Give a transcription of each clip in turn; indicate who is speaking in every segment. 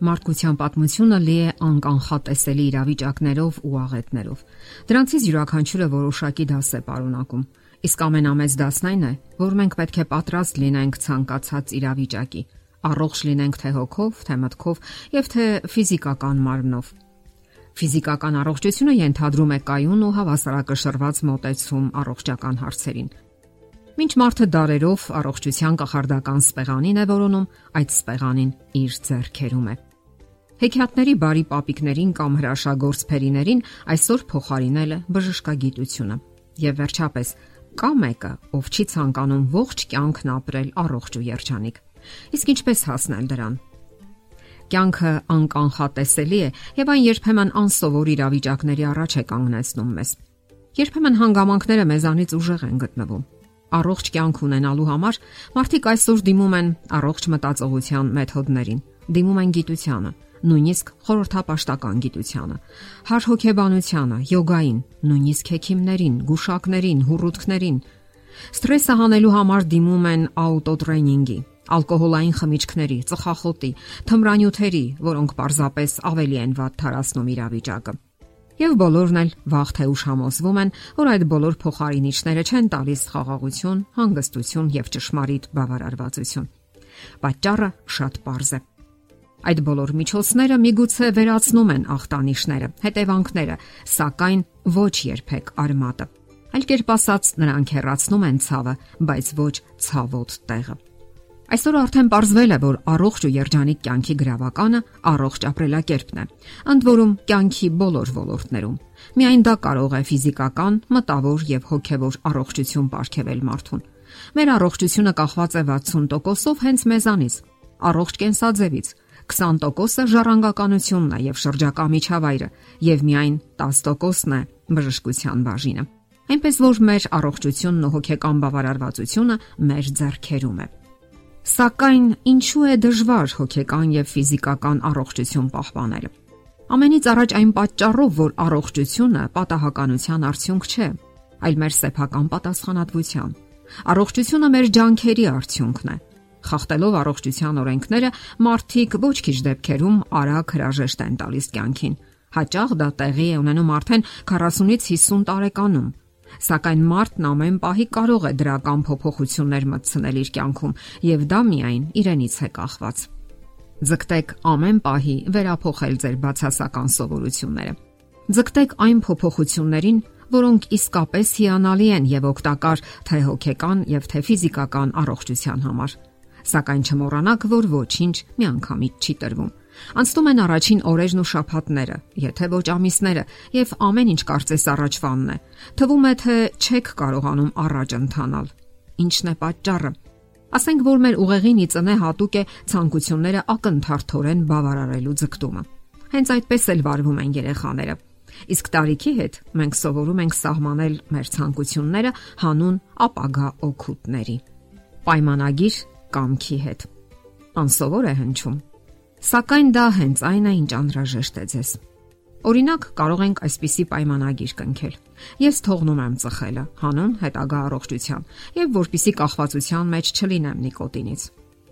Speaker 1: Մարդկության պատմությունը լի է անկանխատեսելի իրավիճակներով ու աղետներով։ Դրանցից յուրաքանչյուրը որոշակի դաս է պարունակում։ Իսկ ամենամեծ դասն այն է, որ մենք պետք է պատրաստ լինենք ցանկացած իրավիճակի, առողջ լինենք թե հոգով, թե մտքով եւ թե ֆիզիկական մարմնով։ Ֆիզիկական առողջությունը ենթադրում է կայուն ու հավասարակշռված մոտեցում առողջական հարցերին։ Մինչ մարդը դարերով առողջության կախարդական սպեղանին է որոնում, այդ սպեղանին իր ձեռքերում է։ Հեքիաթների բարի պապիկներին կամ հրաշագործ փերիներին այսօր փոխարինել է բժշկագիտությունը։ Եվ վերջապես, կա մեկը, ով չի ցանկանում ողջ կյանքն ապրել առողջ ու երջանիկ։ Իսկ ինչպես հասնել դրան։ Կյանքը անկանխատեսելի է եւ այն երբեմն անսովոր իրավիճակների առաջ է կանգնեցնում մեզ։ Երբեմն հանգամանքները մեզանից ուժեղ են գտնվում առողջ կյանք ունենալու համար մարդիկ այսօր դիմում են առողջ մտածողության մեթոդներին, դիմում են գիտությանը, նույնիսկ խորհրդապաշտական գիտությանը, հար հոգեբանությանը, յոգային, նույնիսկ հեքիմներին, գուշակներին, հուրուտքներին։ Ստրեսը հանելու համար դիմում են աուտոտրեյնինգի, ալկոհոլային խմիչքների, ծխախոտի, թմրանյութերի, որոնք պարզապես ավելի են վատ թարացնում իրավիճակը։ Եվ բոլորն էլ վաղ թե ուշ համոզվում են, որ այդ բոլոր փոխարինիչները չեն տալիս խաղաղություն, հանգստություն եւ ճշմարիտ բավարարվածություն։ Պատճառը շատ པարզ է։ Այդ բոլոր միջոցները միգուցե վերացնում են ախտանիշները, հետևանքները, սակայն ոչ երբեք արմատը։ Այլ կերպ ասած, նրանք հեռացնում են ցավը, բայց ոչ ցավոտ տեղը։ Այսօր արդեն ողրվել է, որ առողջ ու երջանիկ կյանքի գրավականը առողջ ապրելակերպն է։ Ընդ որում, կյանքի բոլոր ոլորտներում։ Միայն դա կարող է ֆիզիկական, մտավոր եւ հոգեվոր առողջություն ապարգևել մարդուն։ Մեր առողջությունը կախված է 60%-ով հենց մեզանից։ Առողջ կենսաձևից, 20%-ը ժառանգականությունն է եւ շրջակա միջավայրը, եւ միայն 10%-ն է բժշկության բաժինը։ Այնպես որ մեր առողջությունն ու հոգեկան բավարարվածությունը մեր ձեռքերում է։ Սակայն ինչու է դժվար հոգեկան եւ ֆիզիկական առողջություն պահպանել։ Ամենից առաջ այն պատճառով, որ առողջությունը պատահականության արդյունք չէ, այլ մեր սեփական պատասխանատվության։ Առողջությունը մեր ջանքերի արդյունքն է Խախտելով առողջության օրենքները, մարդիկ ոչ քիչ դեպքերում արագ հրաժեշտ են տալիս կյանքին։ Հաճախ դա տեղի է ունենում արդեն 40-ից 50 տարեկանում։ Սակայն մարդն ամեն պահի կարող է դրական փոփոխություններ մտցնել իր կյանքում, եւ դա միայն իրենից է կախված։ Ձգտեք ամեն պահի վերափոխել ձեր բացասական սովորությունները։ Ձգտեք այն փոփոխություններին, որոնք իսկապես հիանալի են եւ օգտակար թե հոգեկան եւ թե ֆիզիկական առողջության համար Սակայն չմոռանաք, որ ոչինչ միանգամից չի տրվում։ Անցնում են առաջին օրերն ու շաբաթները, եթե ոչ ամիսները, եւ ամեն ինչ կարծես առաջվանն է։ Թվում է, թե չեք կարողանում առաջ ընթանալ։ Ինչն է պատճառը։ Ասենք որ մեր ուղեղին ի ծնե հատուկ է ցանկությունները ակնթարթորեն բավարարելու ձգտումը։ Հենց այդպես էլ վարվում են երեխաները։ Իսկ տարիքի հետ մենք սովորում ենք սահմանել մեր ցանկությունները հանուն ապագա օգուտների։ Պայմանագիր կամքի հետ։ Անսովոր է հնչում։ Սակայն դա հենց այն է, ինչ անհրաժեշտ է ձեզ։ Օրինակ, կարող ենք այսպիսի պայմանագիր կնքել։ Ես թողնում եմ ծխելը, հանուն հետագա առողջության, եւ որpիսի կախվածության մեջ չլինեմ նիկոտինից։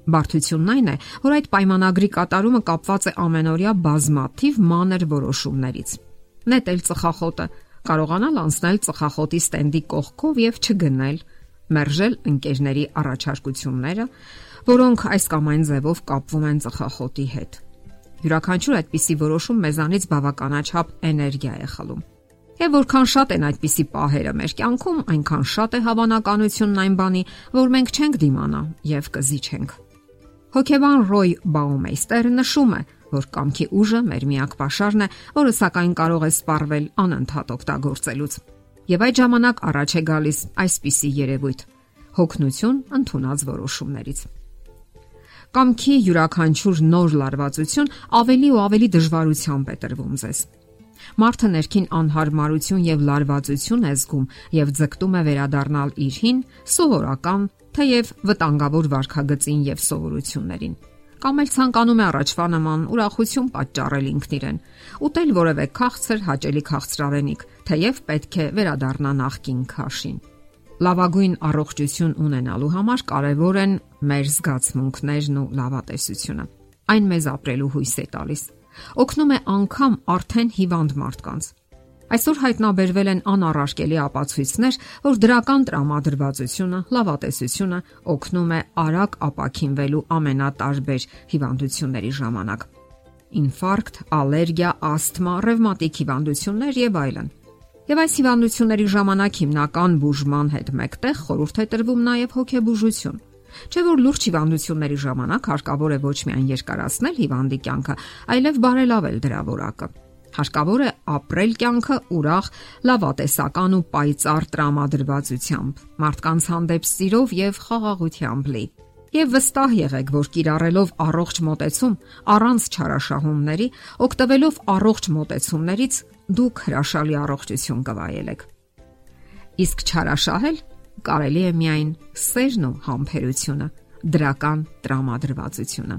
Speaker 1: Բարդությունն այն է, որ այդ պայմանագրի կատարումը կապված է ամենօրյա բազմաթիվ մանր որոշումներից։ Նետել ծխախոտը, կարողանալ անցնել ծխախոտի ստենդի կողքով եւ չգնել մերժել ընկերների առաջարկությունները, որոնք այս կամ այն ձևով կապվում են ծխախոտի հետ։ Յուրաքանչյուր այդպիսի որոշում մեզանից բավականաչափ էներգիա է խլում։ Եվ որքան շատ են այդպիսի պահերը մեր կյանքում, այնքան շատ է հավանականությունն այն բանի, որ մենք չենք դիմանա եւ կզիջենք։ Հոկեբան Ռոյ Բաումեյստերը նշում է, որ կամքի ուժը մեր միակ pašարն է, որը սակայն կարող է սպառվել անընդհատ օգտագործելուց եւ այդ ժամանակ առաջ է գալիս այսպիսի երևույթ՝ հոգնություն ընդունած որոշումներից։ Կամքի յուրաքանչյուր նոր լարվածություն ավելի ու ավելի դժվարությամբ է տրվում ձեզ։ Մարդը ներքին անհարմարություն եւ լարվածություն է զգում եւ ձգտում է վերադառնալ իր հին սովորական, թեև վտանգավոր վարքագծին եւ սովորություններին կամ էլ ցանկանում է առաջվա նման ուրախություն պատճառել ինքն իրեն։ Ուտել որևէ քաղցր, հաճելի քաղցրավենիք, թեև պետք է վերադառնա նախքին քաշին։ Լավագույն առողջություն ունենալու համար կարևոր են մեր զգացմունքներն ու լավատեսությունը։ Այն մեզ ապրելու հույս է տալիս։ Օգնում է անգամ արդեն հիվանդ մարդկանց։ Այսօր հայտնաբերվել են անառարկելի ապացույցներ, որ դրական տրամադրվածությունը, լավատեսությունը օգնում է արագ ապակինվելու ամենատարբեր հիվանդությունների ժամանակ։ Ինֆարկտ, ալերգիա, ասթմա, ռևմատիկ հիվանդություններ եւ այլն։ Եվ այս հիվանդությունների ժամանակ հիմնական բուժման հետ մեկտեղ խորհուրդ է տրվում նաև հոգեբուժություն։ Չէ որ լուրջ հիվանդությունների ժամանակ հարկավոր է ոչ միայն երկարացնել հիվանդի կյանքը, այլև բարելավել դրա որակը։ Հարկավոր է ապրել կյանքը ուրախ, լավատեսական ու պայծառ տրամադրվածությամբ, մարդկանց հանդեպ սիրով եւ խաղաղությամբ լի։ Եվ վստահ եղեք, որ կիրառելով առողջ մոտեցում, առանց չարաշահումների, օգտվելով առողջ մոտեցումներից, դուք հրաշալի առողջություն կվայելեք։ Իսկ չարաշահել կարելի է միայն սերն ու համբերությունը, դրական տրամադրվածությունը։